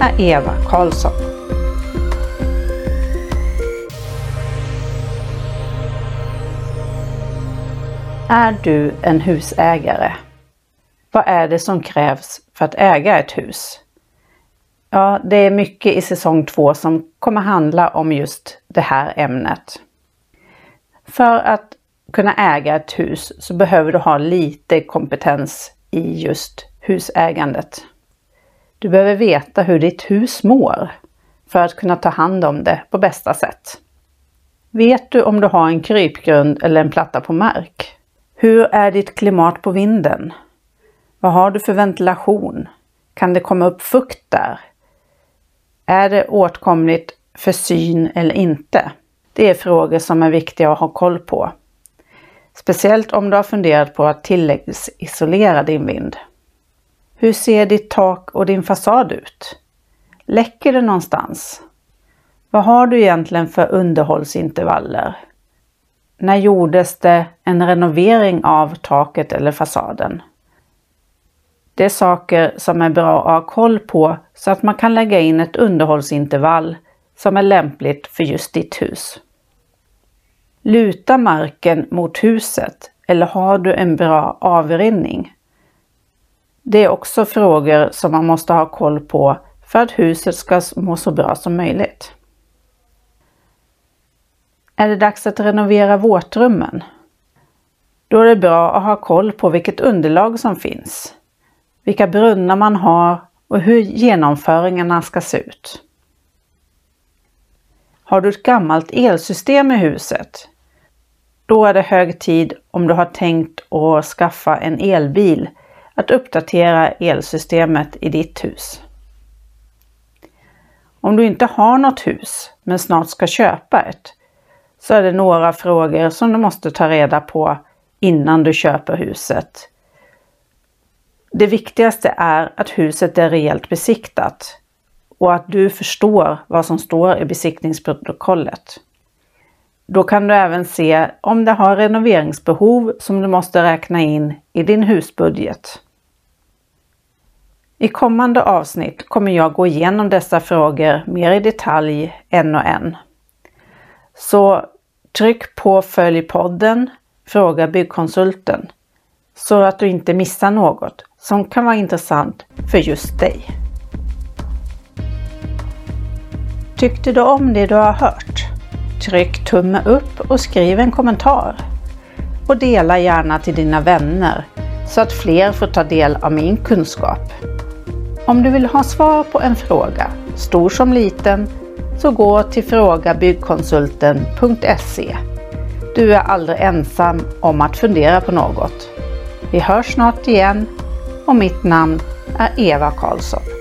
är Eva Karlsson. Är du en husägare? Vad är det som krävs för att äga ett hus? Ja, det är mycket i säsong två som kommer handla om just det här ämnet. För att kunna äga ett hus så behöver du ha lite kompetens i just husägandet. Du behöver veta hur ditt hus mår för att kunna ta hand om det på bästa sätt. Vet du om du har en krypgrund eller en platta på mark? Hur är ditt klimat på vinden? Vad har du för ventilation? Kan det komma upp fukt där? Är det åtkomligt för syn eller inte? Det är frågor som är viktiga att ha koll på. Speciellt om du har funderat på att tilläggsisolera din vind. Hur ser ditt tak och din fasad ut? Läcker det någonstans? Vad har du egentligen för underhållsintervaller? När gjordes det en renovering av taket eller fasaden? Det är saker som är bra att ha koll på så att man kan lägga in ett underhållsintervall som är lämpligt för just ditt hus. Luta marken mot huset eller har du en bra avrinning? Det är också frågor som man måste ha koll på för att huset ska må så bra som möjligt. Är det dags att renovera våtrummen? Då är det bra att ha koll på vilket underlag som finns, vilka brunnar man har och hur genomföringarna ska se ut. Har du ett gammalt elsystem i huset? Då är det hög tid om du har tänkt att skaffa en elbil att uppdatera elsystemet i ditt hus. Om du inte har något hus men snart ska köpa ett så är det några frågor som du måste ta reda på innan du köper huset. Det viktigaste är att huset är rejält besiktat och att du förstår vad som står i besiktningsprotokollet. Då kan du även se om det har renoveringsbehov som du måste räkna in i din husbudget. I kommande avsnitt kommer jag gå igenom dessa frågor mer i detalj en och en. Så tryck på Följ podden, Fråga Byggkonsulten så att du inte missar något som kan vara intressant för just dig. Tyckte du om det du har hört? Tryck tumme upp och skriv en kommentar. Och dela gärna till dina vänner så att fler får ta del av min kunskap. Om du vill ha svar på en fråga, stor som liten, så gå till frågabyggkonsulten.se. Du är aldrig ensam om att fundera på något. Vi hörs snart igen och mitt namn är Eva Karlsson.